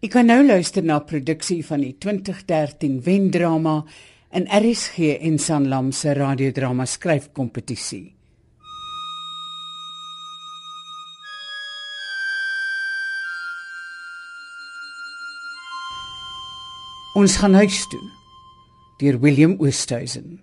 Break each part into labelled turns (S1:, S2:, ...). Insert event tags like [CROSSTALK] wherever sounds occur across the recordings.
S1: Ek kan nou luister na produksie van die 2013 Wendrama in RSG en Sanlam se radiodrama skryfkompetisie. Ons gaan huis toe deur William Oosthuizen.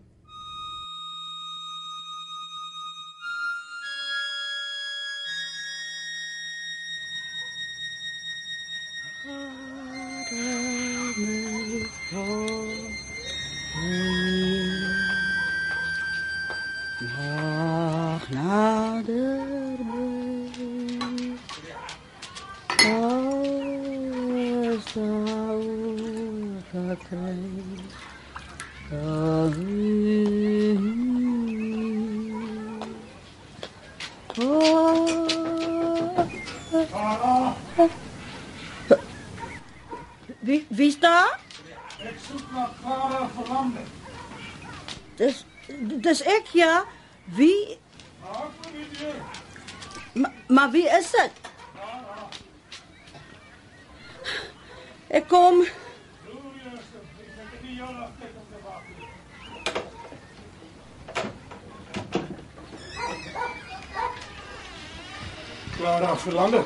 S2: Clara Verlande.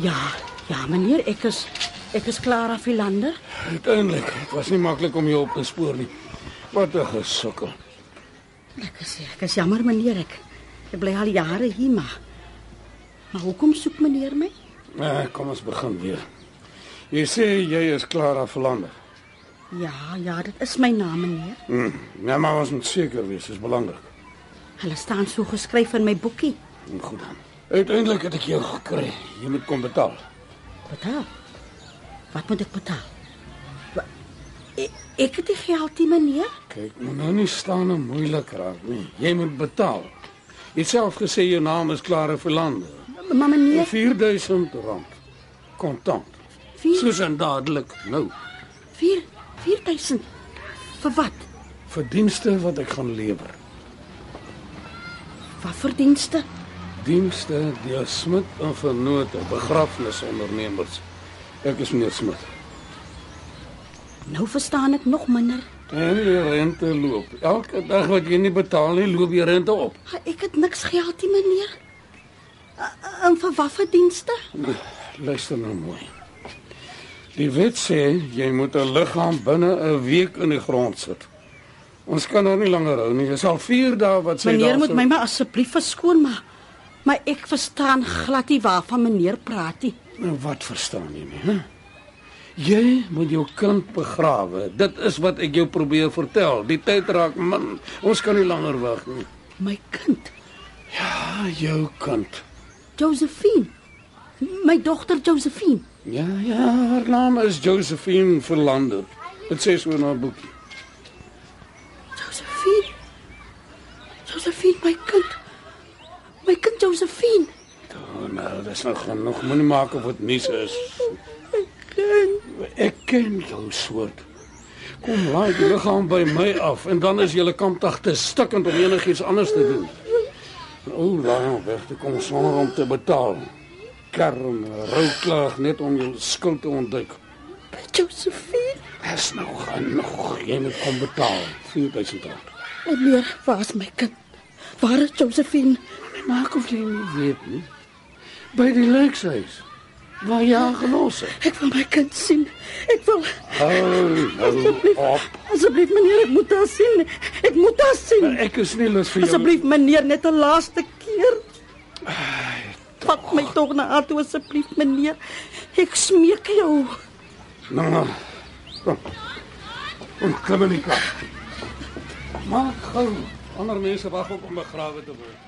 S3: Ja, ja meneer, ek is ek is Clara Philander.
S2: Uiteindelik, dit was nie maklik om jou op te spoor nie. Wat 'n gesukkel.
S3: Ek is ek is jammer meneer ek. Ek bly al jare hier maar. Maar hoekom soek meneer my?
S2: Eh, kom ons begin weer. Jy sê jy is Clara Verlande.
S3: Ja, ja, dit is my naam meneer.
S2: Hm, ja, maar ons moet seker wees, dis belangrik.
S3: Hulle staan so geskryf in my boekie.
S2: Hm, Goed dan. Uiteindelik het ek jou gekry. Jy moet kom betaal.
S3: Betaal. Wat moet ek betaal? Ek, ek het die geld nie meneer.
S2: Kyk, moet nou nie staan en moeilik raak nie. Jy moet betaal. Jy het self gesê jou naam is Clara Verlande.
S3: Maar meneer,
S2: 4000 rand. Kontant.
S3: vier,
S2: Soos en dadelik nou.
S3: vier, 4000. Vir wat?
S2: Vir dienste wat ek gaan lewer.
S3: Wat vir dienste?
S2: Dienste deur Smit en Vernote, begrafnisondernemers. Ek is meneer Smit.
S3: Nou verstaan ek nog minder.
S2: En die rente loop. Elke dag wat jy nie betaal nie, loop die rente op.
S3: Ah, Ek het niks geld nie meneer. En vir wat vir dienste?
S2: Luister nou mooi. Die wet sê jy moet 'n liggaam binne 'n week in die grond sit. Ons kan nou nie langer hou nie. Dis al 4 dae wat sy
S3: Meneer
S2: daar
S3: moet
S2: so-
S3: my maar asseblief verskoon maar maar ek verstaan glad nie waarvan meneer praat nie.
S2: Nou wat verstaan jy nie, hè? Jy moet jou kind begrawe. Dit is wat ek jou probeer vertel. Die tyd raak min. Ons kan nie langer wag nie.
S3: My kind,
S2: Ja, jou kind.
S3: Josephine. My dogter Josephine.
S2: Ja, ja, haar naam is Josephine Verlander. Dit sê so in haar boekie.
S3: Josephine. Josephine, my kind. My kind Josephine.
S2: Oh, nou, dis nog genoeg. Moenie maak of dit nuus is.
S3: My kind.
S2: Ek ken jou soort. Kom laai die liggaam by my af en dan is julle kampdag te stikkend om enigiets anders te doen. O, laai hom weg, toe kom sonder om te betaal. Kerm, rouklaag net om jou skuld te ontduik.
S3: Josephine.
S2: Dis nou genoeg. Jy moet kom betaal. 4000 rand.
S3: Meneer, waar is my kind? Waar is Josephine?
S2: Maak of jy nie weet nie. By die lijkshuis. Waar jy haar gelos het.
S3: Ek wil my kind sien. Ek wil
S2: Hou,
S3: asseblief.
S2: op.
S3: Asseblief meneer, ek moet haar sien. Ek moet haar sien.
S2: Ek is nie lus vir jou.
S3: Asseblief meneer, net 'n laaste. Vat my tog na haar toe asseblief meneer. Ek smeek jou.
S2: Nou, nou. Kom. Kom, klim in die kar. Maak gou. Ander mense wag ook om begrawe te word.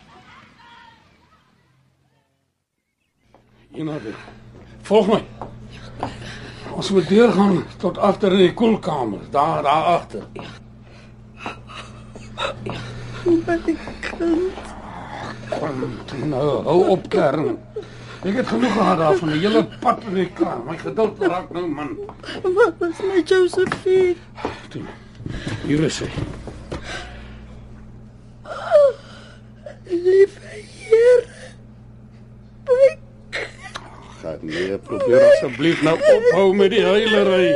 S2: Weer. Volg my. Ons moet deurgaan tot agter in die koelkamer, daar daar agter.
S3: My kind.
S2: Kom, toe nou, hou op kern. Ek het genoeg gehad daarvan, die hele pad in die kar. My geduld raak nou man.
S3: Wat is my Josephine?
S2: Toe. Hier is hy.
S3: Liewe Heer. My
S2: Gaan Nee, probeer asseblief nou ophou met die huilery.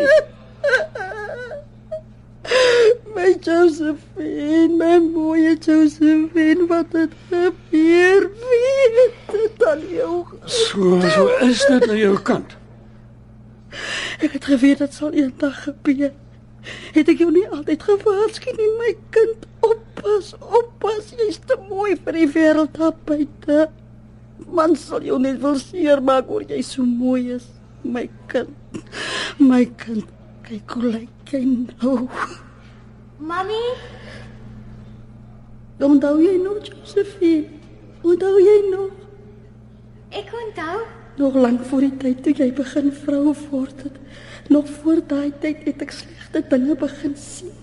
S3: My Josephine, my mooie Josephine, wat het gebeur? Wie het dit aan jou?
S2: So, so is dit aan jou kant.
S3: Ek het geweet dit sal eendag gebeur. Het ek jou nie altyd gewaarsku nie, my kind? Oppas, oppas, jy's te mooi vir die wêreld daar buite. Man sal jou net wil seermaak oor jy so mooi is, my kind. My kind, kyk hoe lyk jy nou.
S4: Mami,
S3: Onthou jy nog, Josephine? Onthou jy nog?
S4: ek onthou.
S3: Nog lank voor die tyd toe jy begin vrou word het. Nog voor daai tyd het ek slegte dinge begin sien.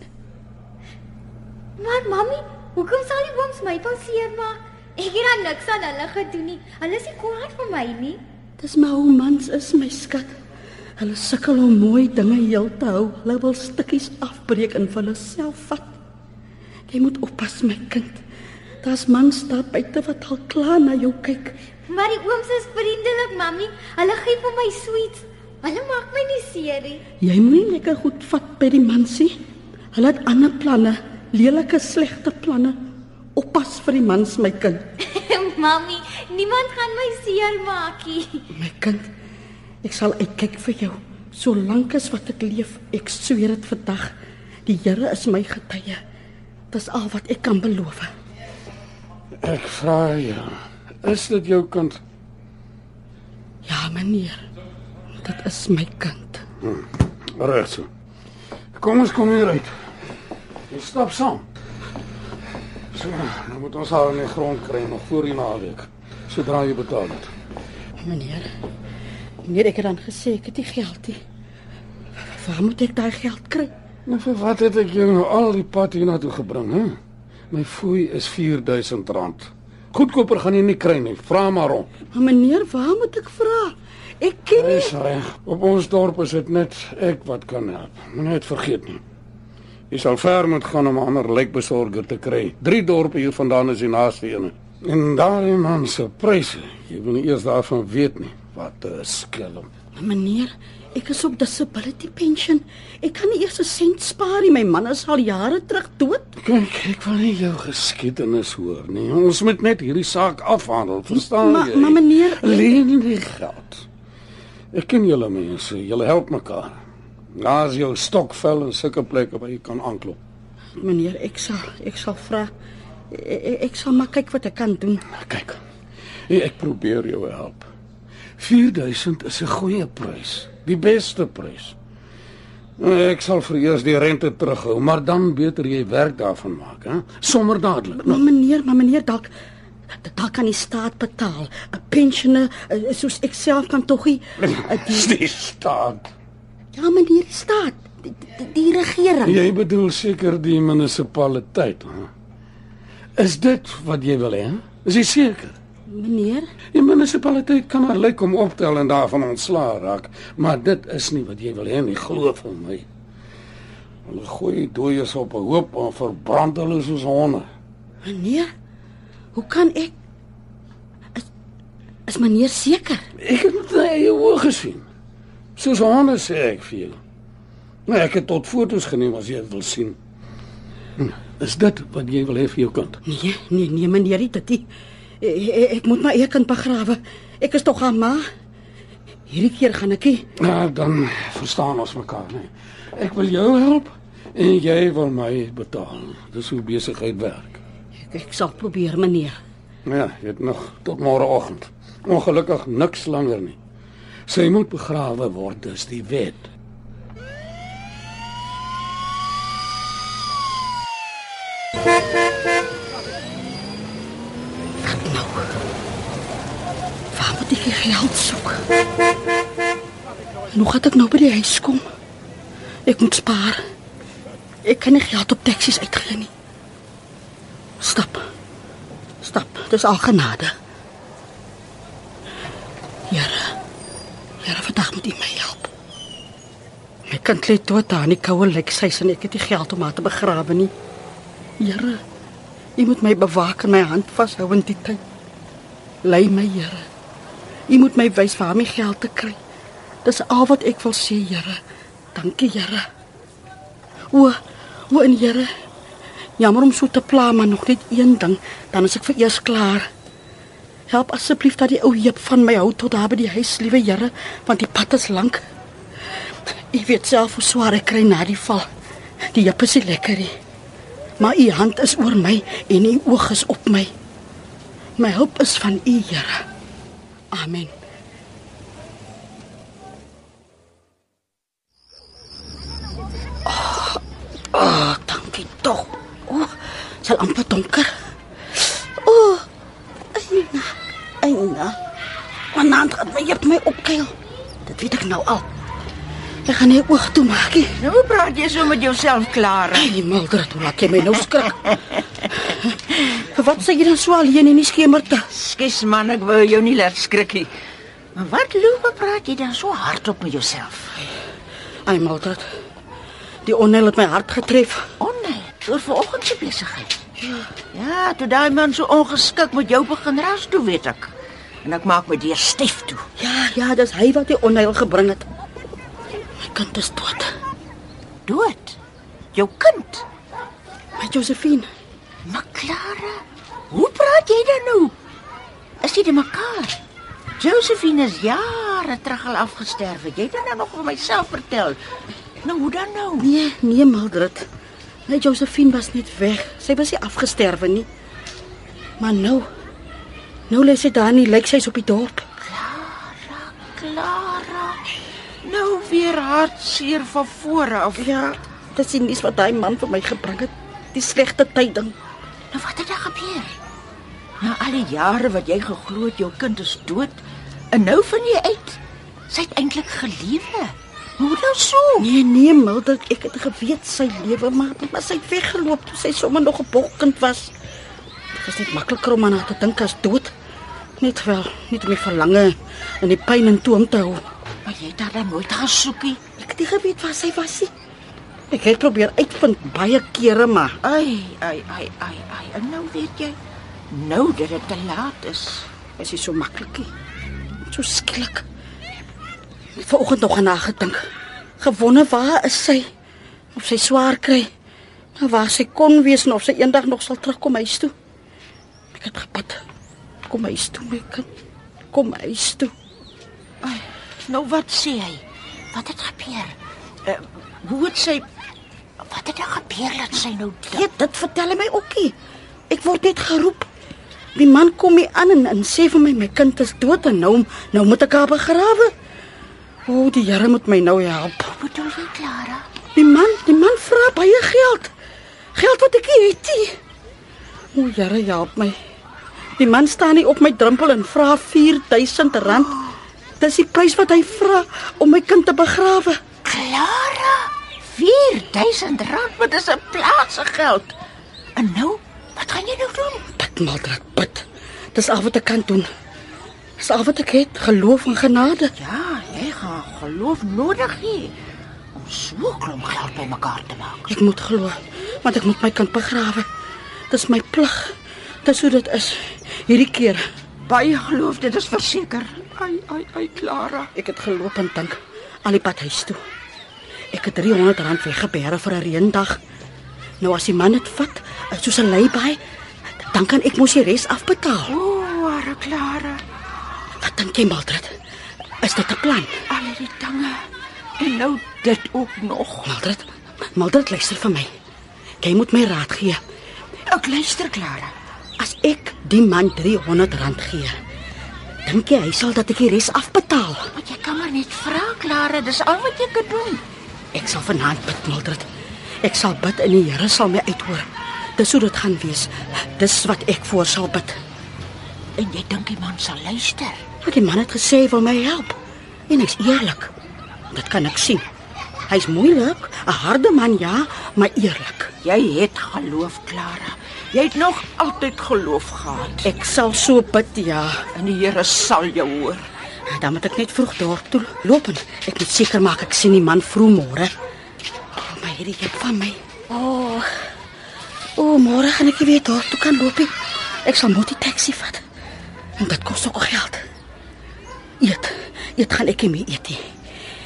S4: Maar mami, hoekom sal die ooms my wil seermaak? Ek het dan niks aan hulle gedoen nie. Hulle is nie kwaad vir my nie.
S3: Dis maar hoe mans is, my skat. Hulle sukkel om mooi dinge heel te hou. Hulle wil stukkies afbreek en vir hulle self vat. Jy moet oppas, my kind. Daar's mans daar buite wat al klaar na jou kyk.
S4: Maar die ooms is vriendelik, mami. Hulle gee vir my sweets. Hulle maak my nie seer nie.
S3: Jy moenie lekker goed vat by die mansie. Hulle het ander planne, lelike slegte planne. Oppas vir die mans, my kind. [LAUGHS]
S4: mami, niemand gaan my seermaak nie.
S3: My kind, ek sal uitkyk vir jou solank as wat ek leef. Ek sweer dit vandag. Die Here is my getuie. Dis al wat ek kan beloof.
S2: Ek vra jou, is dit jou kind?
S3: Ja, meneer. Dit is my kind.
S2: Reg so. Kom ons kom hier uit. Jy stap saam. So, nou moet ons haar in die grond kry nog voor die naweek. Sodra jy betaal het.
S3: Meneer. Meneer, ek het dan gesê ek het nie geld nie. Waar moet ek daai geld kry?
S2: Nou vir wat het ek jou nou al die pad hiernatoe gebring, hè? My fooi is R4000. Goedkoper gaan jy nie kry nie. Vra maar rond.
S3: Maar meneer, waar moet ek vra? Ek ken nie.
S2: Dis reg. Op ons dorp is dit net ek wat kan help. Moenie dit vergeet nie. Jy sal ver moet gaan om 'n ander lijkbesorger te kry. Drie dorpe hier vandaan is die naaste een. En daai man se pryse, jy wil nie eers daarvan weet nie. Wat 'n skelm.
S3: Meneer, ek is op disability pension. Ek kan nie eers 'n sent spaar nie. My man is al jare terug dood.
S2: Kyk, ek wil nie jou geskiedenis hoor nie. Ons moet net hierdie saak afhandel, verstaan
S3: Maar-
S2: jy?
S3: maar meneer-
S2: leen die geld. Ek ken julle mense, julle help mekaar. Daar's jou stokvel en sulke plekke waar jy kan aanklop.
S3: Meneer, ek sal ek sal vra. Ek, ek sal maar kyk wat ek kan doen.
S2: Kyk. Ek probeer jou help. 4000 is 'n goeie prys, die beste prys. Ek sal vir eers die rente terughou, maar dan beter jy werk daarvan maak, hè? Sommer dadelik.
S3: Maar meneer, maar meneer dalk dalk kan die staat betaal. 'n Pensioner eh, soos ek self kan tog nie eh, [LAUGHS] die
S2: die staat.
S3: Ja, meneer, die staat, die, die, die regering.
S2: Jy bedoel seker die munisipaliteit, hè? Is dit wat jy wil hê? Is jy seker?
S3: Meneer,
S2: Die munisipaliteit kan maar lyk om optel en daarvan ontslaa raak, maar dit is nie wat jy wil hê nie, glo vir my. Hulle gooi dooies op 'n hoop en verbrand hulle soos honde.
S3: meneer, hoe kan ek Is, is meneer seker?
S2: Ek het met my eie oë gesien. Soos honde sê ek vir jou. Nou ek het tot fotos geneem as jy dit wil sien. Hm, Is dit wat jy wil hê vir jou kind?
S3: Nee, nee, nee, meneer, dit nie. Ek, ek, moet my eie kind begrawe. Ek is tog haar ma. Hierdie keer gaan ek nie.
S2: Nou dan verstaan ons mekaar, nee. Ek wil jou help en jy wil my betaal. Dis hoe besigheid werk.
S3: Ek, ek sal probeer, meneer.
S2: Ja, jy het nog tot môreoggend. Ongelukkig niks langer nie. Sy moet begrawe word, dis die wet.
S3: Waar moet ek die geld soek? En hoe gaan ek nou by die huis kom? Ek moet spaar. Ek kan nie geld op taksies uitgee nie. Stap. Stap. Dis al genade. Here. Here, vandag moet U my help. My kind lê dood daar in die koue lekshuis en ek het nie geld om haar te begrawe nie. Here, U moet my bewaak en my hand vashou in die tyd. Lei my, Here. U moet my wys waar my geld te kry. Dis al wat ek wil sê, Here. Dankie, Here. O, o en Here. Jammer om so te pla, maar nog net een ding, dan is ek vir eers klaar. Help asseblief dat die ou heep van my hou tot daar by die huis, liewe Here, want die pad is lank. Ek weet self hoe swaar ek kry na die val. Die heep is nie lekker nie. Maar u hand is oor my en u oog is op my. My hulp is van u, Here. Amen. Oh, oh, dankie tog. O, oh, sal amper donker. O, oh, Eina, Eina. Wanneer het my op my opkuil? Dit weet ek nou al. Ek gaan nie oog toe maak nie.
S5: Nou praat jy so met jouself klaar.
S3: Hey, Mildred, hoe laat jy my nou skrik? Wat sê jy dan so alleen in die skemerte?
S5: Skus man, ek wou jou nie laat skrik nie. Maar wat loop praat jy dan so hardop met jouself?
S3: Ai, Mildred. Die onheil het my hart getref.
S5: Nee, oor vanoggend se besigheid. Ja, toe daai man so ongeskik met jou begin ras, toe weet ek. En ek maak my deur stief toe.
S3: Ja, ja, dis hy wat die onheil gebring het. My kind is dood.
S5: Dood. Jou kind.
S3: My Josephine.
S5: Maar Clara, hoe praat jy dan nou? Is de mekaar? Josephine is jare terug al afgesterf. Jy het dit nou nog vir myself vertel. Nou hoe dan nou?
S3: Nee, nee, Mildred. My Josephine was net weg. Sy was nie afgesterwe nie. Maar nou nou lê sy daar nie, lyk sy's op die dorp.
S5: Clara. Nou weer hartseer van voor af.
S3: Ja, dis die nuus wat daai man vir my gebring het. Die slegte tyding.
S5: Nou wat het daar gebeur? Na al die jare wat jy geglo het jou kind is dood, en nou vind jy uit sy het eintlik gelewe. Hoe nou so?
S3: Nee, nee, Mildred, ek het geweet sy lewe maar maar sy het weggeloop toe sy sommer nog 'n bokkind was. Dit is net makliker om aan haar te dink as dood. Net wel, net om die verlange en die pyn in toom te hou.
S5: Maar jy het haar dan nooit gaan soekie.
S3: Ek het nie geweet waar sy was nie. Ek het probeer uitvind baie kere maar
S5: Ai, ai, ai, ai, ai. En nou weet jy, nou dat dit te laat is.
S3: is dit so maklik. So skielik. Vanoggend nog aan haar gedink. Gewonne waar is sy? Of sy swaar kry? Maar waar sy kon wees en of sy eendag nog sal terugkom huis toe. Ek het gebid. Kom huis toe, my kind. Kom huis toe.
S5: Nou wat sê hy? Wat het gebeur? Uh, hoe het sy Wat het daar gebeur dat sy nou
S3: Ja, dit vertel my ook nie. Ek word net geroep. Die man kom hier aan en, en sê vir my my kind is dood en nou nou moet ek haar begrawe. O, die Here moet my nou help.
S5: Wat bedoel jy, Clara?
S3: Die man, die man vra baie geld. Geld wat ek nie het nie. O, Here, help my. Die man staan nie op my drempel en vra 4000 rand. Dis die prys wat hy vra om my kind te begrawe.
S5: Clara, 4000 rand, wat is 'n plaas se geld? En nou, wat gaan jy nou doen?
S3: Bid, Mildred, bid. Dis al wat ek kan doen. Dis al wat ek het, geloof en genade.
S5: Ja, jy gaan geloof nodig hê om so klomp geld bymekaar te maak.
S3: Ek moet glo, want ek moet my kind begrawe. Dis my plig. Dis hoe dit is. Hierdie keer,
S5: Baie geloof, dit is verseker. Ai, ai, ai, Clara.
S3: ek het geloop en dink al die pad huis toe. Ek het 300 rand weggeberg vir 'n reendag. Nou as die man dit vat, soos 'n leibaai, dan kan ek mos die res afbetaal.
S5: O, oh, Clara.
S3: Wat dink jy, Mildred? Is dit 'n plan?
S5: Al hierdie dinge. En nou dit ook nog.
S3: Mildred, Mildred luister vir my. Jy moet my raad gee.
S5: Ek luister, Clara.
S3: As ek die man 300 rand gee, dink jy hy sal dat ek die res afbetaal?
S5: Maar jy kan maar net vra, Clara, dis al wat jy kan doen.
S3: Ek sal vanaand bid, Mildred. Ek sal bid en die Here sal my uithoor. Dis hoe dit gaan wees. Dis wat ek voor sal bid.
S5: En jy dink die man sal luister?
S3: Want die man het gesê hy wil my help. En hy's eerlik. Dit kan ek sien. Hy's moeilik, 'n harde man ja, maar eerlik.
S5: Jy het geloof, Clara. Jy het nog altyd geloof gehad.
S3: Ek sal so bid, ja.
S5: En die Here sal jou hoor.
S3: Dan moet ek net vroeg dorp toe loop en ek moet seker maak ek sien die man vroeg môre. Oh, my hierdie hep van my. O. Oh. O, oh, môre gaan ek weer dorp toe kan loop. Ek sal moet die taxi vat. En dit kos ook geld. Eet. Eet gaan ek nie meer eet nie.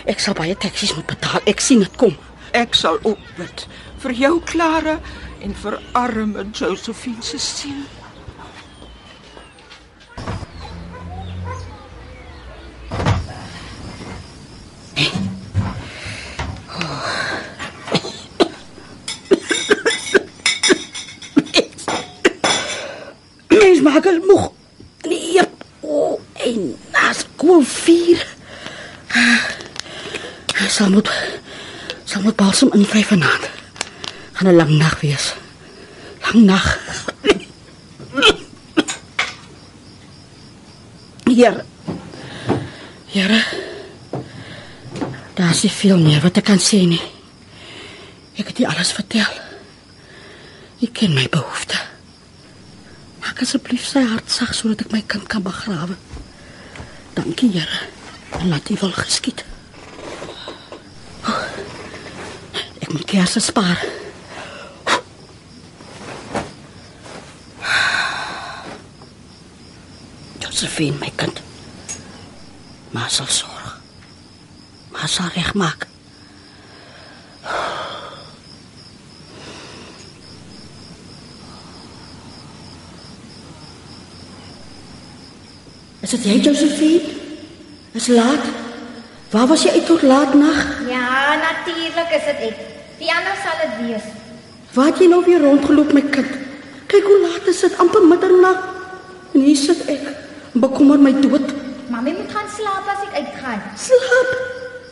S3: Ek sal baie taksies moet betaal. Ek sien dit kom.
S5: Ek sal ook bid vir jou Clara en vir arme Josephine se siel.
S3: Maak al moeg. Nee. O, en nas koel vier. Sal moet sal moet balsem invry vanaand. Gaan 'n lang nag wees. Lang nag. Hier. Here. Daar is nie veel meer wat ek kan sê nie. Ek het nie alles vertel. Ek ken my behoeftes. Maak asseblief sy hart sag sodat ek my kind kan begrawe. Dankie, Here. En laat U wil geskied. Ek moet kersse spaar. Josephine, my kind. Maar sal sorg. Maar sal regmaak. Is dit jy Josephine? Is laat. Waar was jy uit tot laat nag?
S4: Ja, natuurlik is dit ek. Wie anders sal dit wees?
S3: Waar het jy nou weer rondgeloop my kind? Kyk hoe laat is dit, amper middernag. En hier sit ek, bekommer my dood.
S4: Mamy moet gaan slaap as ek uitgaan.
S3: Slaap.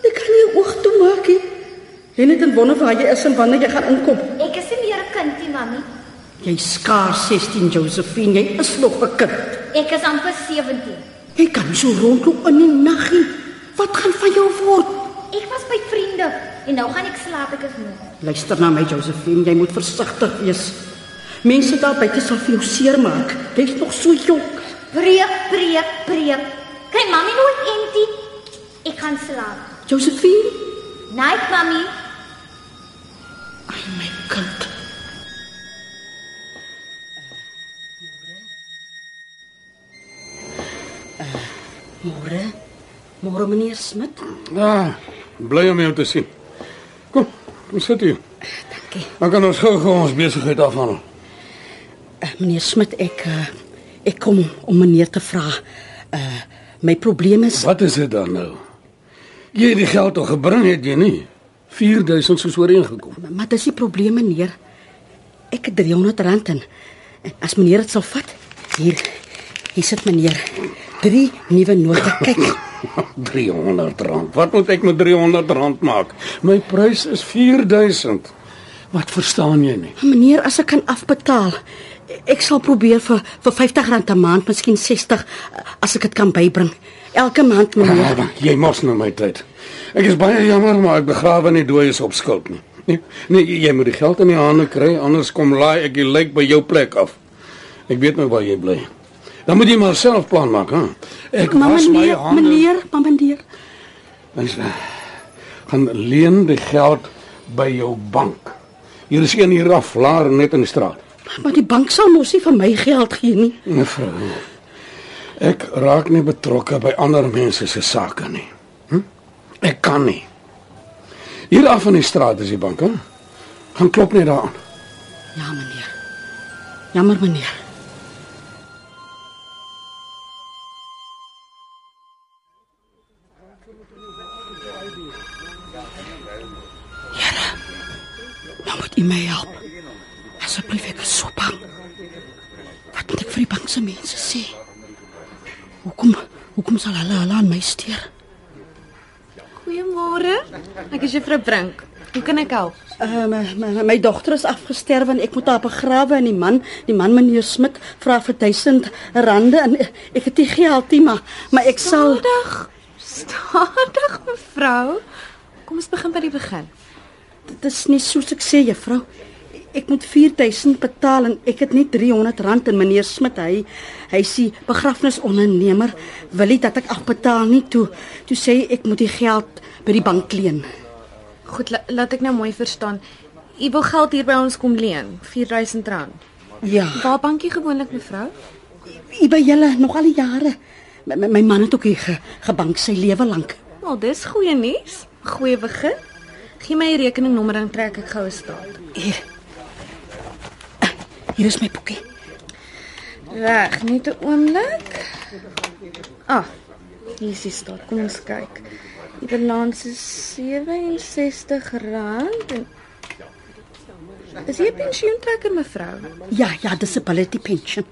S3: Ek kan nie oog toe maak nie. Jy net in wonder waar jy is en wanneer jy gaan inkom.
S4: Ek is nie meer 'n kind nie, mamy.
S3: Jy skaars 16 Josephine, jy is nog 'n kind.
S4: Ek is amper 17.
S3: Jy kan nie so rondloop in die nag nie. Wat gaan van jou word?
S4: Ek was by vriende en nou gaan ek slaap, ek is moeg.
S3: Luister na my Josephine, jy moet versigtig wees. Mense daar buite sal vir jou seermaak. Jy's nog so jonk.
S4: Preek, preek, preek. Kry mamy nooit entie. Ek gaan slaap.
S3: Josephine,
S4: Night, mamy.
S3: ai my kind. Môre. Môre meneer Smit.
S2: Ja, bly om jou te sien. Kom, kom sit hier.
S3: Dankie.
S2: Dan kan ons gou-gou ons besigheid afhandel.
S3: Uh, meneer Smit, ek uh, ek kom om meneer te vra. Uh my probleem is
S2: Wat is dit dan nou? Jy het die geld al gebring het jy nie? 4000 soos ooreengekom.
S3: maar dis die probleem meneer. Ek het 300 rand in. As meneer dit sal vat. Hier. Hier sit meneer. Drie nuwe note. Kyk. [LAUGHS]
S2: 300 rand. Wat moet ek met 300 rand maak? My prys is 4000. Wat verstaan jy nie?
S3: Meneer, as ek kan afbetaal. Ek sal probeer vir vir 50 rand 'n maand, miskien 60 as ek dit kan bybring. Elke maand meneer.
S2: Ja, jy mos nou my tyd. Ek is baie jammer, maar ek begrawe nie dooies op skuld nie. Nee, nee, jy moet die geld in die hande kry, anders kom laai ek die lijk by jou plek af. Ek weet nou waar jy bly. Dan moet jy maar self plan maak, hè. Ek
S3: Maar
S2: was my
S3: meneer,
S2: hande.
S3: meneer, maar meneer.
S2: Mens gaan leen die geld by jou bank. Hier is een hier af, laer net in die straat.
S3: Maar die bank sal mos nie vir my geld gee nie.
S2: Mevrou, ek raak nie betrokke by ander mense se sake nie. Hm? Ek kan nie. Hier af in die straat is die bank, hè? Gaan klop net daar aan.
S3: Ja, meneer. Jammer, meneer. Die bangse mense sê? Hoekom, hoekom sal hulle hulle aan my steur?
S6: Goeiemôre. Ek is juffrou Brink. Hoe kan ek help?
S3: Uh, my, my, my dogter is afgesterwe en ek moet haar begrawe en die man, die man meneer Smit vra vir 1000 rande en ek het nie geld nie, maar maar ek sal
S6: Stadig. Stadig, mevrou. Kom ons begin by die begin.
S3: dit is nie soos ek sê juffrou. Ek moet 4000 betaal en ek het net 300 rand en meneer Smit hy hy sê begrafnisondernemer wil nie dat ek afbetaal nie toe toe sê hy ek moet die geld by die bank leen.
S6: Goed, la, laat ek nou mooi verstaan. U wil geld hier by ons kom leen, R4000.
S3: Ja.
S6: Waar bankie gewoonlik, mevrou?
S3: Jy by julle nog al die jare. My, my, my man het ook hier ge, gebank sy lewe lank.
S6: Wel, dis goeie nuus. Goeie begin. Gee my rekeningnommer dan trek ek gou 'n staat.
S3: Hier. Hier is my boekie.
S6: Reg, net 'n oomblik. Ah, hier is die staat. Kom ons kyk. Die balans is R67 en Is jy 'n pensioentrekker mevrou?
S3: Ja, ja, disability pension.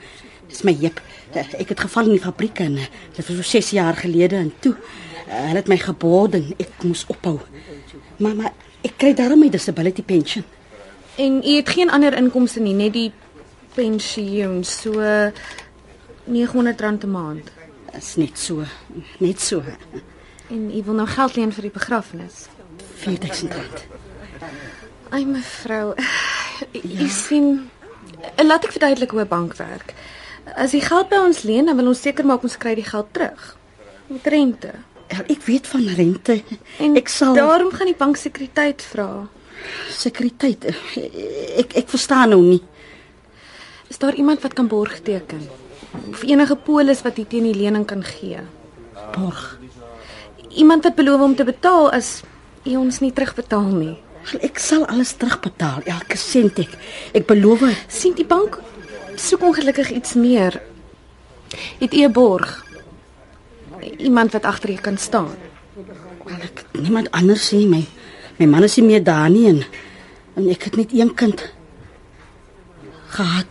S3: Dis my jep. Ek het geval in die fabriek en eh, dit was so 6 jaar gelede en toe uh, hulle het my gebord en ek moes ophou. Maar maar ek kry daarom my disability pension.
S6: En u het geen ander inkomste nie, net die pensioen, so R900 'n maand.
S3: Is net so, net so.
S6: En u wil nou geld leen vir die begrafnis.
S3: 4000 rand.
S6: Ai mevrou, u ja. sien, laat ek verduidelik hoe 'n bank werk. As jy geld by ons leen, dan wil ons seker maak ons kry die geld terug. Met rente.
S3: Ja, ek weet van rente.
S6: En
S3: ek sal
S6: daarom gaan die bank sekuriteit vra.
S3: Sekuriteit. Ek ek verstaan nou nie.
S6: Is daar iemand wat kan borg teken? Of enige polis wat jy teen die lening kan gee?
S3: Borg.
S6: Iemand wat beloof om te betaal as jy ons nie terugbetaal nie.
S3: Ek sal alles terugbetaal, elke sent ek. Ek beloof.
S6: sien die bank soek ongelukkig iets meer. Het u 'n borg? Iemand wat agter jou kan staan.
S3: Wel ek niemand anders sien my. My man is nie meer daar nie en, en ek het net een kind gehad.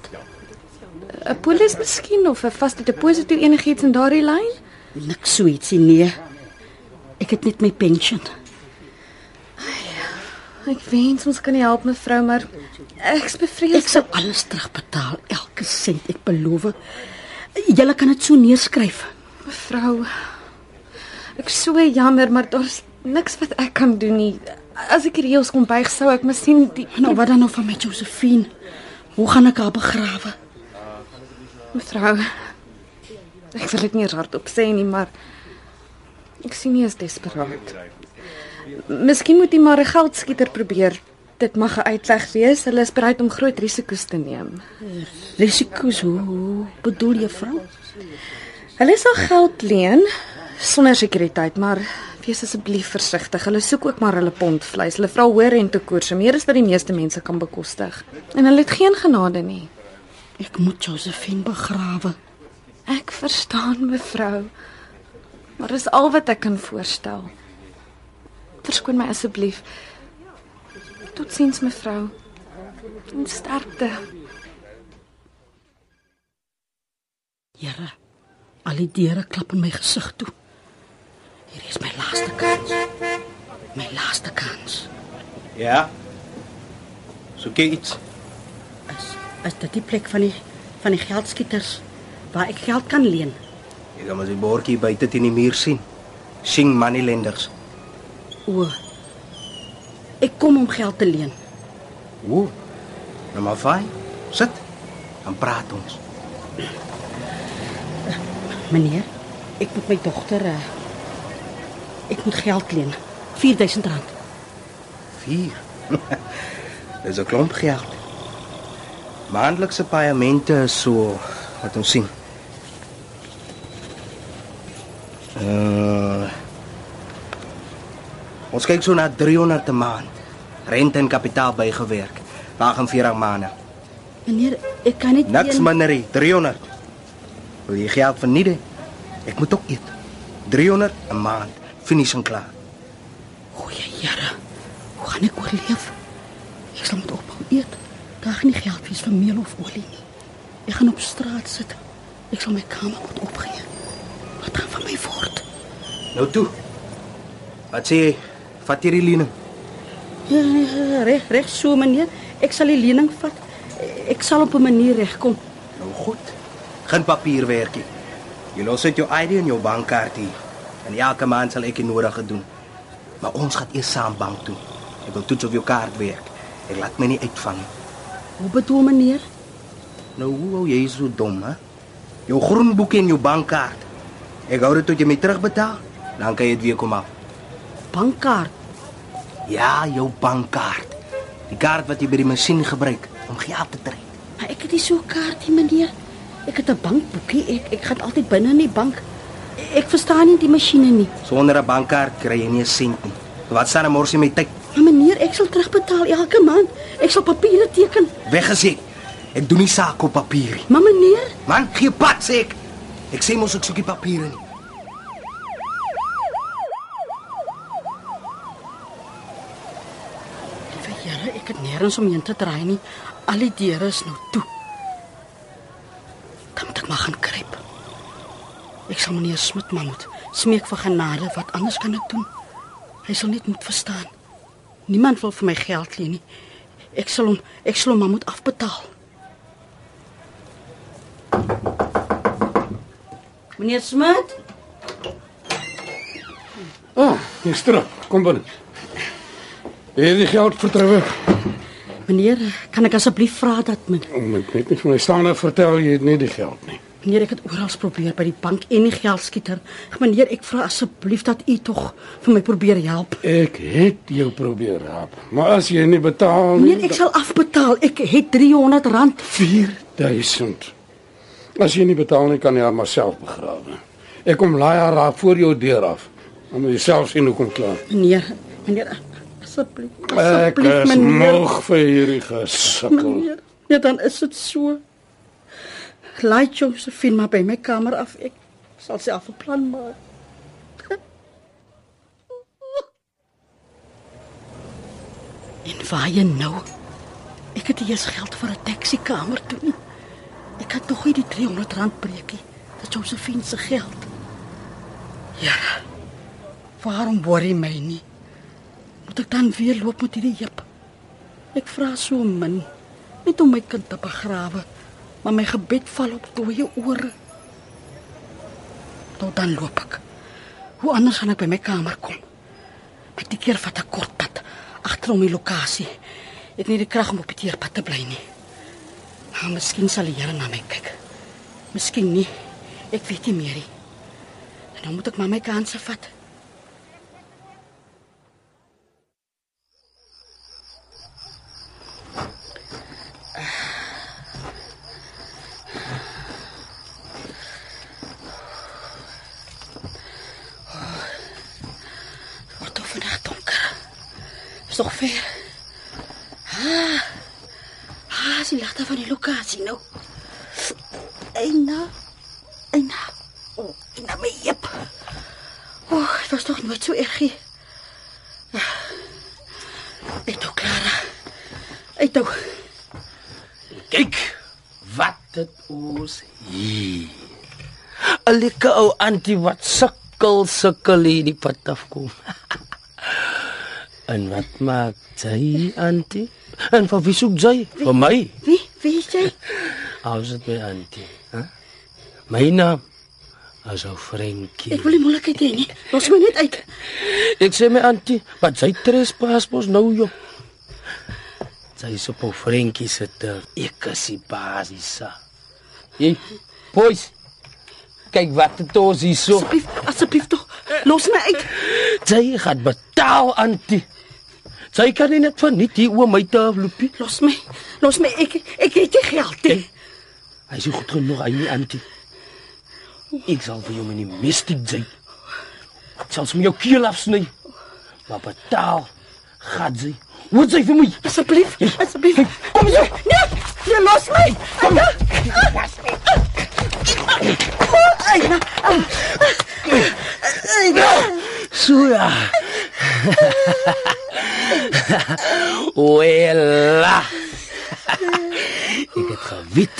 S6: 'n Polis miskien of 'n vaste deposito enigiets in daardie lyn?
S3: Niks so ietsie nee. Ek het net my pensioen.
S6: Ek wens ons kan help mevrou, maar ek's bevrees.
S3: Ek sal alles terugbetaal, elke sent, ek beloof. Julle kan dit so neerskryf.
S6: Mevrou, ek so jammer, maar daar's niks wat ek kan doen nie. As ek reëls kom buig, sou ek miskien die
S3: Nou wat dan nou van my Josephine? Hoe gaan ek haar begrawe?
S6: Mevrou. Ek wil dit nie hardop sê nie, maar ek sien nie is desperaat. Miskien moet jy maar 'n geldskieter probeer. Dit mag 'n uitweg wees. Hulle is bereid om groot risiko's te neem.
S3: Risiko's, hoe, hoe bedoel jy, vrou?
S6: Hulle sal geld leen sonder sekuriteit, maar wees asseblief versigtig. Hulle soek ook maar hulle pond vleis. Hulle vra hoë rentekoerse, meer as wat die meeste mense kan bekostig. En hulle het geen genade nie.
S3: Ek moet Josephine begrawe.
S6: Ek verstaan, mevrou. Maar dis al wat ek kan voorstel. Verskoon my asseblief. Totsiens, mevrou. En sterkte.
S3: Here, al die deure klap in my gesig toe. Hier is my laaste kans. My laaste kans.
S7: Ja. So kyk iets.
S3: Is dit die plek van die van die geldskieters waar ek geld kan leen?
S7: Jy kan maar die bordjie buite teen die muur sien. Sing money lenders.
S3: O. Ek kom om geld te leen.
S7: O. Nou maar fyn. Sit. Dan praat ons.
S3: Meneer, ek moet my dogter uh, ek moet geld leen. 4000 rand. [LAUGHS]
S7: 4. Dis 'n klomp geld. Maandelikse paemente is so, wat ons sien. Uh Ons kyk so na 300 'n maand. Rente en kapitaal bygewerk. 48 maande.
S3: Meneer, ek kan nie
S7: Niks minder nie, 300. Wil jy geld verniet? Ek moet ook eet. 300 'n maand, finies en klaar.
S3: Goeie Here. Hoe gaan ek oorleef? Ek sal moet ophou eet. Gaan nie geld wees vir meel of olie nie. Ek gaan op straat sit. Ek sal my kamer moet opgee. Wat gaan van my word?
S7: Nou toe. Wat sê jy? Vat hierdie lening.
S3: Ja, ja, reg, reg so meneer. Ek sal die lening vat. Ek sal op 'n manier regkom.
S7: Nou goed. Geen papierwerkie. Jy los uit jou ID en jou bankkaart hier. En elke maand sal ek die nodige doen. Maar ons gaan eers saam bank toe. Ek wil toets of jou kaart werk. Ek laat my nie uitvang nie.
S3: Hoe bedoel meneer?
S7: Nou hoe hou jy so dom, hè? Jou groen boek en jou bankkaart. Ek hou dit tot jy my terugbetaal. Dan kan jy dit weer kom af.
S3: Bankkaart.
S7: Ja, jou bankkaart. Die kaart wat jy by die masjien gebruik om geld te trek.
S3: Maar ek het nie so 'n kaartie meneer. Ek het 'n bankboekie. Ek ek gaan altyd binne in die bank. Ek verstaan nie die masjiene nie.
S7: Sonder 'n bankkaart kry jy nie 'n sent nie. Wat staan 'n mors in my tyd?
S3: Maar meneer, ek sal terugbetaal elke maand. Ek sal papiere teken.
S7: Weggesê. Ek doen nie saak op papier nie.
S3: Maar meneer,
S7: Man, gee pad sê ek. Ek sê mos ek soek die papiere nie.
S3: liewe Here, ek het nêrens omheen te draai nie. Al die deure is nou toe. Dan moet ek maar gaan kruip. Ek sal meneer Smit maar moet smeek vir genade. Wat anders kan ek doen? Hy sal net moet verstaan. Niemand wil vir my geld leen nie. Ek sal hom ek sal hom maar moet afbetaal. Meneer Smit,
S2: Ah, jy's terug. Kom binne. Het jy geld vertrou?
S3: meneer, kan ek asseblief vra dat men
S2: Ek net nie van my staande vertel jy het nie die geld nie.
S3: Meneer, ek het oral probeer by die bank en die geldskieter. Meneer, ek vra asseblief dat u tog vir my probeer help.
S2: Ek het jou probeer help, maar as jy nie betaal nie,
S3: Meneer, ek sal afbetaal. Ek het 300 rand.
S2: 4000. As jy nie betaal nie, kan jy haar maar self begrawe. Ek kom laai haar daar voor jou deur af. Dan moet jy self sien hoe kom klaar.
S3: Meneer, meneer, asseblief.
S2: Ek
S3: Asseblief,
S2: is
S3: meneer.
S2: moeg vir hierdie gesukkel.
S3: Meneer, ja, dan is dit so. Laai Josephine maar by my kamer af. Ek sal self 'n plan maak. [LAUGHS] En waar jy nou? Ek het eers geld vir 'n taxi kamer toe nie. Ek kan tog nie die 300 rand breekie. Dit Josephine se geld. Ja. Waarom worry my nie? Moet ek dan weer loop met hierdie jip? Ek vra so min net om my kind te begrawe, maar my gebed val op dooie ore. Tot dan loop ek. Hoe anders gaan ek by my kamer kom? Met die keer vat ek kort pad agterom die lokasie. Ek het nie die krag om op die teerpad te bly nie. Maar miskien sal die Here na my kyk. Miskien nie. Ek weet nie meer nie. En dan moet ek maar my kanse vat. Word toch vandaag donker. Toch ver? Ah, ah is die lichte van die locatie nou. Eina, eina. Oh, eina my jep. Oh, het was toch nooit zo erg hier. Uit nou, Clara. Nou.
S8: Kyk wat dit ons hier. 'n Lekker ou antie wat sukkel sukkel hier die pad afkom. [LAUGHS] en wat maak sy antie? En vir wie soek sy? Vir my.
S3: Wie, wie is jy?
S8: Hous dit my antie, hè? My naam is ou Frankie.
S3: Ek wil nie moeilikheid hê nie. Los my net uit.
S8: Ek sê my antie, wat sy trespas mos nou joh. Sy is op ou Frankie se ter. Ek is die basis. Jy, boys. Kyk wat het ons hier so.
S3: Asseblief, asseblief tog. Los my uit.
S8: Sy gaan betaal antie. Sy kan nie net van nie hier oor my te afloopie.
S3: Los my. Los my. Ek ek het nie geld nie.
S8: Hy is goed genoeg hy nie antie. Ek sal vir jou met die mistik sy. Ek sal sommer jou keel afsny. Maar betaal gaan sy. Wat sê vir my?
S3: Asseblief, asseblief. Kom hier. Nee, nee, los my. Kom. Eina. Eina.
S8: So ja. [LAUGHS] Wela. [LAUGHS] Ek het gewit.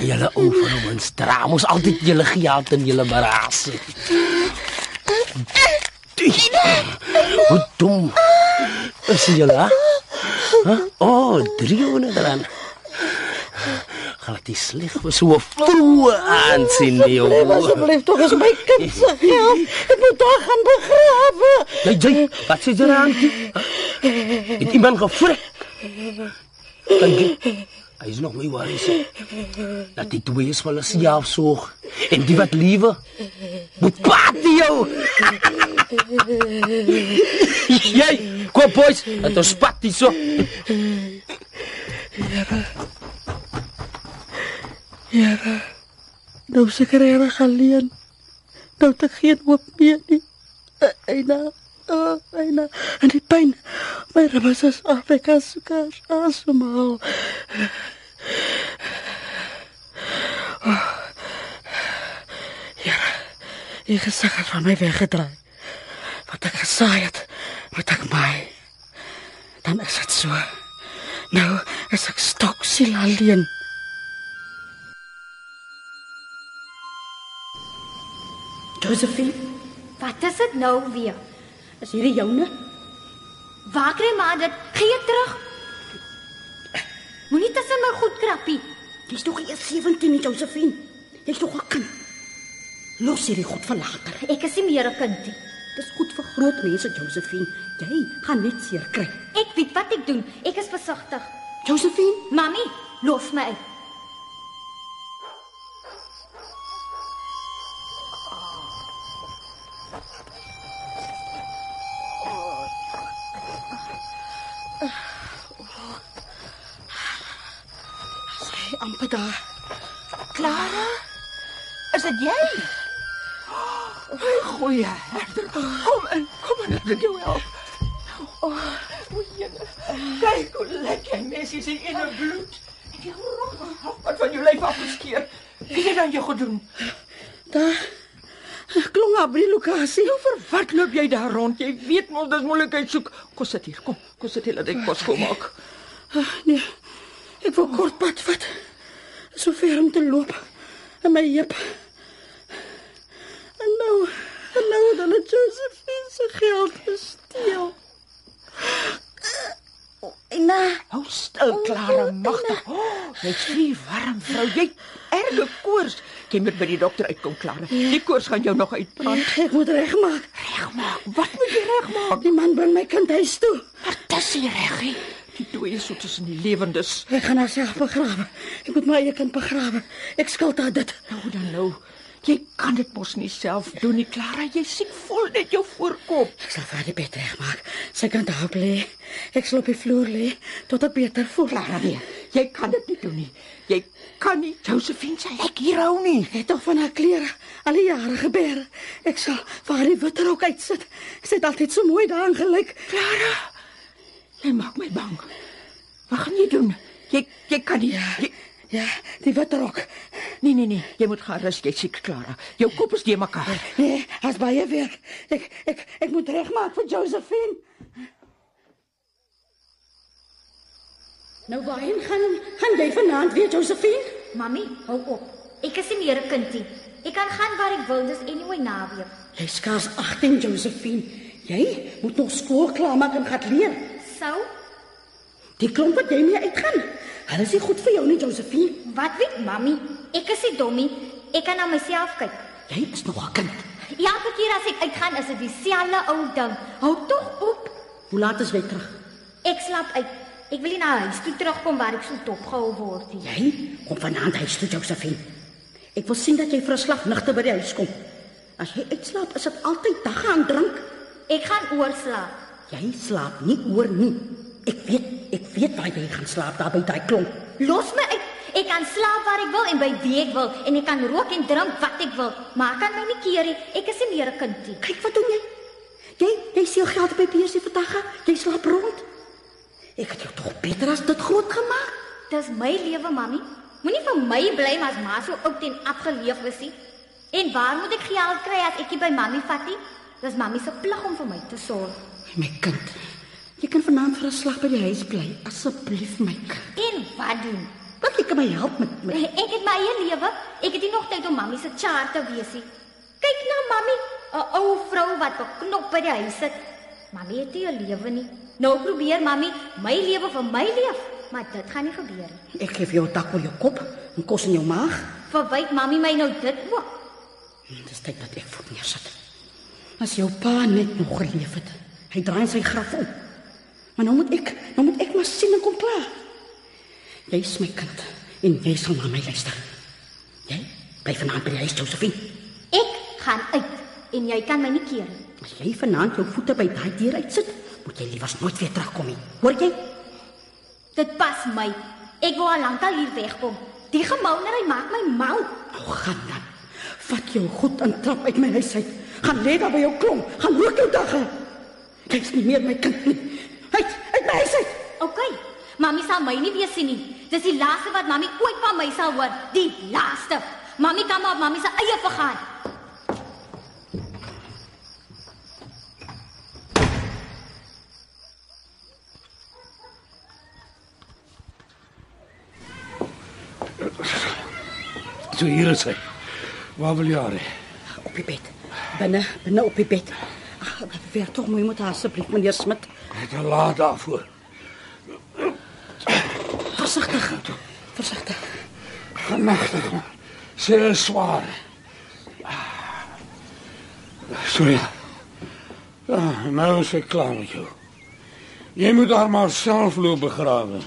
S8: Julle ou van ons dra mos altyd julle geld en julle baraas. Hoe dom. Is julle? Hè? Oh, 300 rand. Gaan dit sleg was so vroeg aansien nie.
S3: Asseblief tog is my kind se [LAUGHS] geld. Ek moet daar gaan begrawe.
S8: Jy jy, wat sê jy aan? Het iemand gefrik? Kan jy? Hy is nog my worries. Dat die twee is wel as jy afsoog. En die wat liewe. Moet paat jou. [LAUGHS] jy, kom boys, dat ons spat die so.
S3: Here. Nou seker reg alleen. Nou te geen hoop meer nie. Eh, Eina, oh, Eina, en die pyn. My ribbes is af, ek kan soekers asemhaal. Oh. Ja, die gesig het van my weggedraai. Wat ek gesaai het, moet ek maai. Dan is dit so. Nou is ek stoksiel alleen. Josephine,
S4: Wat is dit nou weer?
S3: is hierdie joune?
S4: Waar kry maar dit? Gee terug. Moenie tussen my goed krappie.
S3: Jy's nog eers 17, nie, Josephine. Jy's nog 'n kind. Los hierdie goed vir later.
S4: Ek is nie meer 'n kind nie.
S3: Dis goed vir groot mense, Josephine. Jy gaan net seer kry.
S4: Ek weet wat ek doen. Ek is versigtig.
S3: Josephine,
S4: Mami, los my uit.
S3: sy amper daar.
S5: Clara? Is dit jy? Goeie herder. Kom in, kom in, ek jou help. Oh, o, jene. Kyk hoe lekker messies in ene bloed. Ek het rot wat van jou lyf afgeskeer. Wie het dit aan jou gedoen?
S3: Daar. Klong op die lokasie.
S5: Nou vir wat loop jy daar rond? Jy weet mos dis moeilikheid soek. Kom sit hier, kom. Kom sit hier laat ek kos gemaak.
S3: Ah, Nee. Ek wou kort pad vat. So ver om te loop. En my heup. En nou, en nou het hulle Josephine se geld gesteel. En nou,
S5: Hou stil, Clara, magtig. Oh, jy's nie warm, vrou. Jy erge koors. Jy moet by die dokter uitkom, Clara. Die koors gaan jou nog uitbrand.
S3: ek moet regmaak.
S5: Regmaak. Wat moet jy regmaak?
S3: Die man bring my kind huis toe.
S5: Wat is hier reggie? Die dooie is so tussen die lewendes.
S3: Ek gaan haarself begrawe. Ek moet my eie kind begrawe. Ek skuld haar dit.
S5: Nou dan nou. Jy kan dit mos nie self doen nie, Clara. Jy sien vol net jou voorkop.
S3: Ek sal vir die bed regmaak. Sy kan daar lê. Ek sal op die vloer lê tot ek beter voel.
S5: Clara, nee. Jy kan dit nie doen nie. Jy kan nie Josephine se lek hier hou nie.
S3: Ek het tog van haar klere al die jare gebeer. Ek sal vir haar die witter ook uitsit. Sy het altyd so mooi daarin gelyk.
S5: Clara, jy maak my bang. Wat gaan jy doen? Jy jy kan nie. Jy,
S3: Ja, die witter ook.
S5: Nee nee nee, jy moet gaan rus, jy siek Clara. Jou kop is de mekaar.
S3: Nee, as baie werk. Ek ek ek moet regmaak vir Josephine. Nou waarheen gaan gaan jy vanaand weer Josephine?
S4: Mami, hou op. Ek is nie meer 'n kind nie. Ek kan gaan waar ek wil, dis anyway naweek.
S3: Jy skaars 18 Josephine. Jy moet nog skool klaarmaak en gaan leer.
S4: Sou,
S3: Die klomp wat jy mee uitgaan. Hulle is nie goed vir jou nie Josephine.
S4: wat weet mami? Ek is nie dommie. Ek kan na myself kyk.
S3: Jy is nog 'n kind.
S4: Elke keer as ek uitgaan, is dit dieselfde ou ding. Hou tog op.
S3: Hoe laat is jy terug?
S4: Ek slaap uit. Ek wil nie na huis toe terugkom waar ek so dopgehou word nie.
S3: Jy kom vanaand huis toe Josephine. Ek wil sien dat jy vir 'n slag nigter by die huis kom. As jy uitslaap, is dit altyd dag aan drank.
S4: Ek gaan oorslaap.
S3: Jy slaap nie oor nie. Ek weet, ek weet waar jy gaan slaap daar by daai klomp.
S4: Los my uit. Ek kan slaap waar ek wil en by wie ek wil en ek kan rook en drink wat ek wil, maar ek kan my nie keer nie. Ek is nie meer 'n kind nie.
S3: Kyk wat doen jy? Jy jy seel geld by beursie vir dagga. Jy slaap rond. Ek het jou tog beter as dit groot gemaak.
S4: Dis my lewe, mami. Moenie vir my blame as ma so oud en afgeleef is nie. En waar moet ek geld kry as ek nie by mami vat nie? Dis mami se plig om vir my te sorg.
S3: My kind. Jy kan vanaand vir 'n slag by die huis bly, asseblief my kind.
S4: En wat doen?
S3: Wat jy kan my help met met
S4: Ek het my eie lewe. Ek het nie nog tyd om mami se char te wees nie. Kyk na mami, 'n ou vrou wat beknop by die huis sit. Mami het nie 'n lewe nie. Nou probeer mami my lewe vir my leef, maar dit gaan nie gebeur nie.
S3: Ek gee vir jou 'n tak oor jou kop en kos in jou maag.
S4: Verwyk mami my nou dit ook.
S3: Dis tyd dat ek voet neersit. As jou pa net nog geleef het. Hy draai sy graf om. Maar nou moet ek, nou moet ek maar sien en kom klaar. Jy's my kind en jy sal na my luister. Jy bly vanaand by die huis Josephine.
S4: Ek gaan uit en jy kan my nie keer nie.
S3: As jy vanaand jou voete by daai deur uitsit, moet jy liewers nooit weer terugkom nie. Hoor jy?
S4: Dit pas my. Ek wou al lankal hier wegkom. Die gemounery maak my mal.
S3: Nou gaan dan. Vat jou goed en trap uit my huis uit. Gaan lê daar by jou klomp. Gaan rook jou dagga. Jy's nie meer my kind nie. Uit, uit my huis uit.
S4: OK. Mami sal my nie weer sien nie. Dis die laaste wat mami ooit van my sal hoor. Die laaste. Mami kan maar op mami se eie vergaan.
S2: So hier is hy. Waar wil jy haar? hê?
S3: Op die bed. Binne, binne op die bed. Ag, weer tog moet moet asseblief meneer Smit.
S2: Net te laat daarvoor.
S3: Versigtig. Versigtig.
S2: Genagtig. Sy is swaar. Sorry. Ja, nou is ek klaar met jou. Jy moet haar maar self loop begrawe.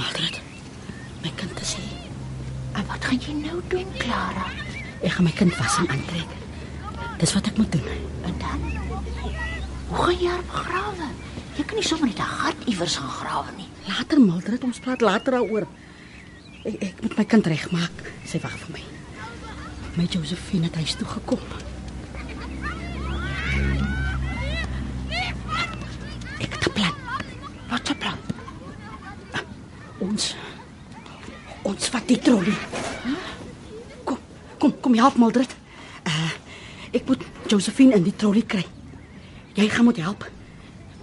S3: Mildred. My kind is hier.
S5: En wat gaan jy nou doen, Clara?
S3: Ek gaan my kind was en aantrek. Dis wat ek moet doen.
S5: En dan? Hoe gaan jy haar begrawe? Jy kan nie sommer net 'n gat iewers gaan grawe nie.
S3: Later Mildred, ons praat later daaroor. Ek ek moet my kind regmaak. Sy wag vir my. My Josephine het huis toe gekom. Ek het 'n plan.
S5: Wat 'n plan?
S3: Ons ons vat die trolley. Kom, kom, kom help Mildred. Ek moet Josephine in die trolley kry. Jy gaan moet help.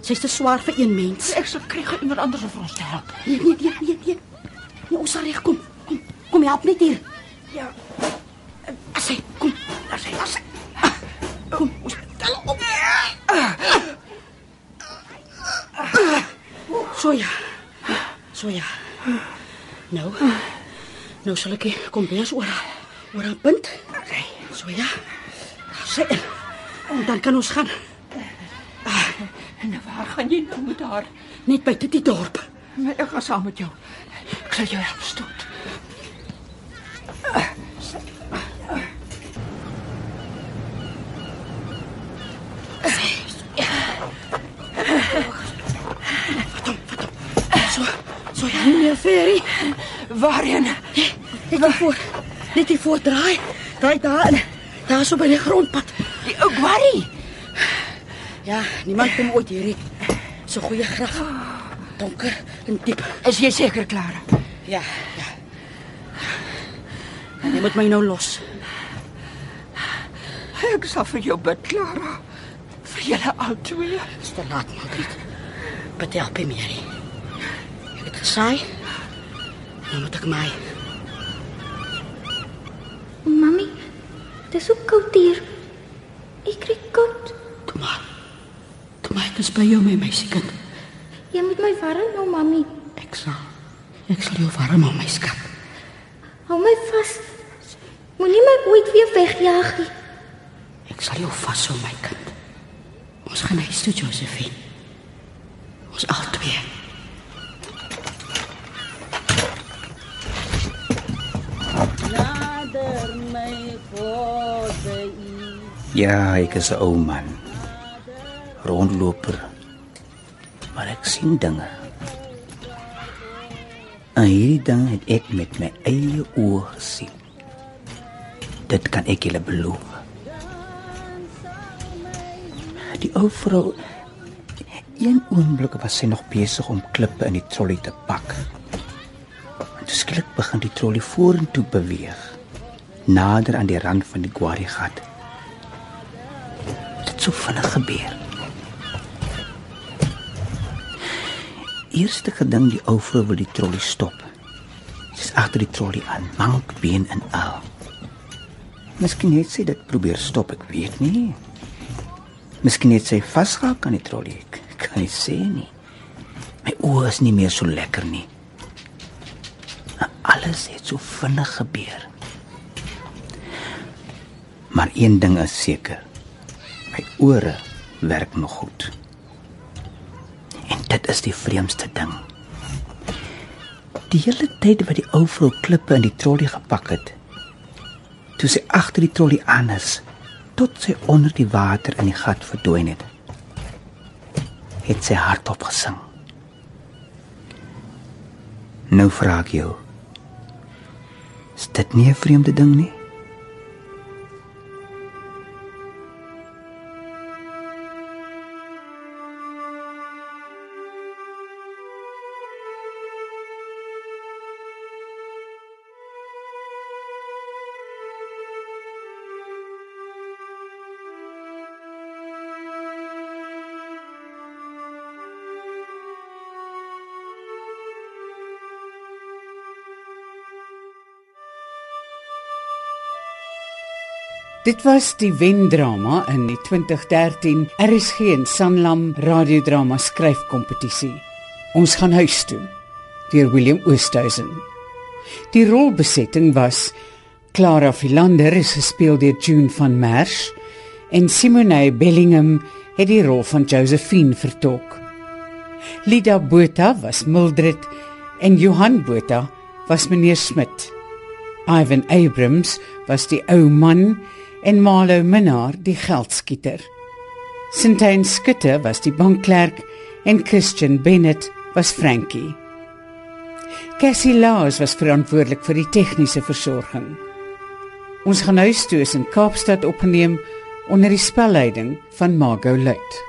S3: Sy's te swaar vir een mens.
S5: Ek sal kry gou iemand anders om vir ons te help.
S3: Nee, nee, nee, nee, nee. Nee, ons sal reg kom. Kom, kom help net hier.
S5: Ja.
S3: As hy kom, as hy, as hy. Kom, ons tel op. So ja. So ja. Nou. Nou sal ek die kombers oor oor 'n punt. Okay. So ja. En dan kan ons gaan
S5: En nou waar gaan jy nou met haar?
S3: net by die dorp.
S5: Maar ek gaan saam met jou. Ek sal jou help stoot.
S3: Ferry.
S5: Waarheen?
S3: Net hier voor. Net hier voor draai. Draai daar in. Daar so by die grondpad.
S5: Die ou Gwarry.
S3: Ja, niemand kom ooit hierdie. So goeie graf. Donker en diep.
S5: Is jy seker, Clara?
S3: Ja, ja. Jy moet my nou los.
S5: Ek sal vir jou bid, Clara. Vir julle albei.
S3: Dis te laat, Margriet. Bid help my meer. Ek het gesaai. Nou moet ek my.
S4: Mami, dis so koud hier. Ek kry koud.
S3: Toe maar. Toe maar ek is by jou, my meisiekind.
S4: Jy moet my warm hou, mami.
S3: Ek sal. Ek sal jou warm hou, my skat.
S4: Hou my vas. Moenie my ooit weer wegjaag nie.
S3: Ek sal jou vashou, my kind. Ons gaan huis toe, Josephine. Ons albei. Nader my God,
S9: Ja, ek is 'n ou man. Rondloper. Maar ek sien dinge. En hierdie ding het ek met my eie oë gesien. Dit kan ek julle beloof. Die ou vrou een oomblik was sy nog besig om klippe in die trolly te pak. En toe skielik begin die trolly vorentoe beweeg, nader aan die rand van die quarry gat dit so vinnig gebeur. Eerste gedink die ou vrou wil die trolly stop. Sy's agter die trolly aan, mank been en al. Miskien het sy dit probeer stop, ek weet nie. Miskien het sy vasgehak aan die trolly, ek kan nie sê nie. My oë is nie meer so lekker nie. Alles het so vinnig gebeur. Maar een ding is seker. My ore werk nog goed. En dit is die vreemdste ding. Die hele tyd wat die ou vrou klippe in die trolly gepak het, toe sy agter die trolly aan is, tot sy onder die water in die gat verdwyn het, het sy hardop gesing. Nou vra ek jou. Is dit nie 'n vreemde ding nie?
S1: Dit was die wendrama in die 2013 RSG en Sanlam radiodrama skryfkompetisie. Ons gaan huis toe deur Willem Oosthuizen. Die rolbesetting was Clara Philander is gespeel deur June van Merch en Simone Bellingham het die rol van Josephine vertolk. Lida Botha was Mildred en Johan Botha was meneer Smit. Ivan Abrams was die ou man en Malo Minnar die geldskieter. Sintyn Skutte was die bankklerk en Christian Bennett was Frankie. Cassie Laws was verantwoordelik vir die tegniese versorging. Ons gaan huis toe in Kaapstad opgeneem onder die spelleiding van Margot Luit.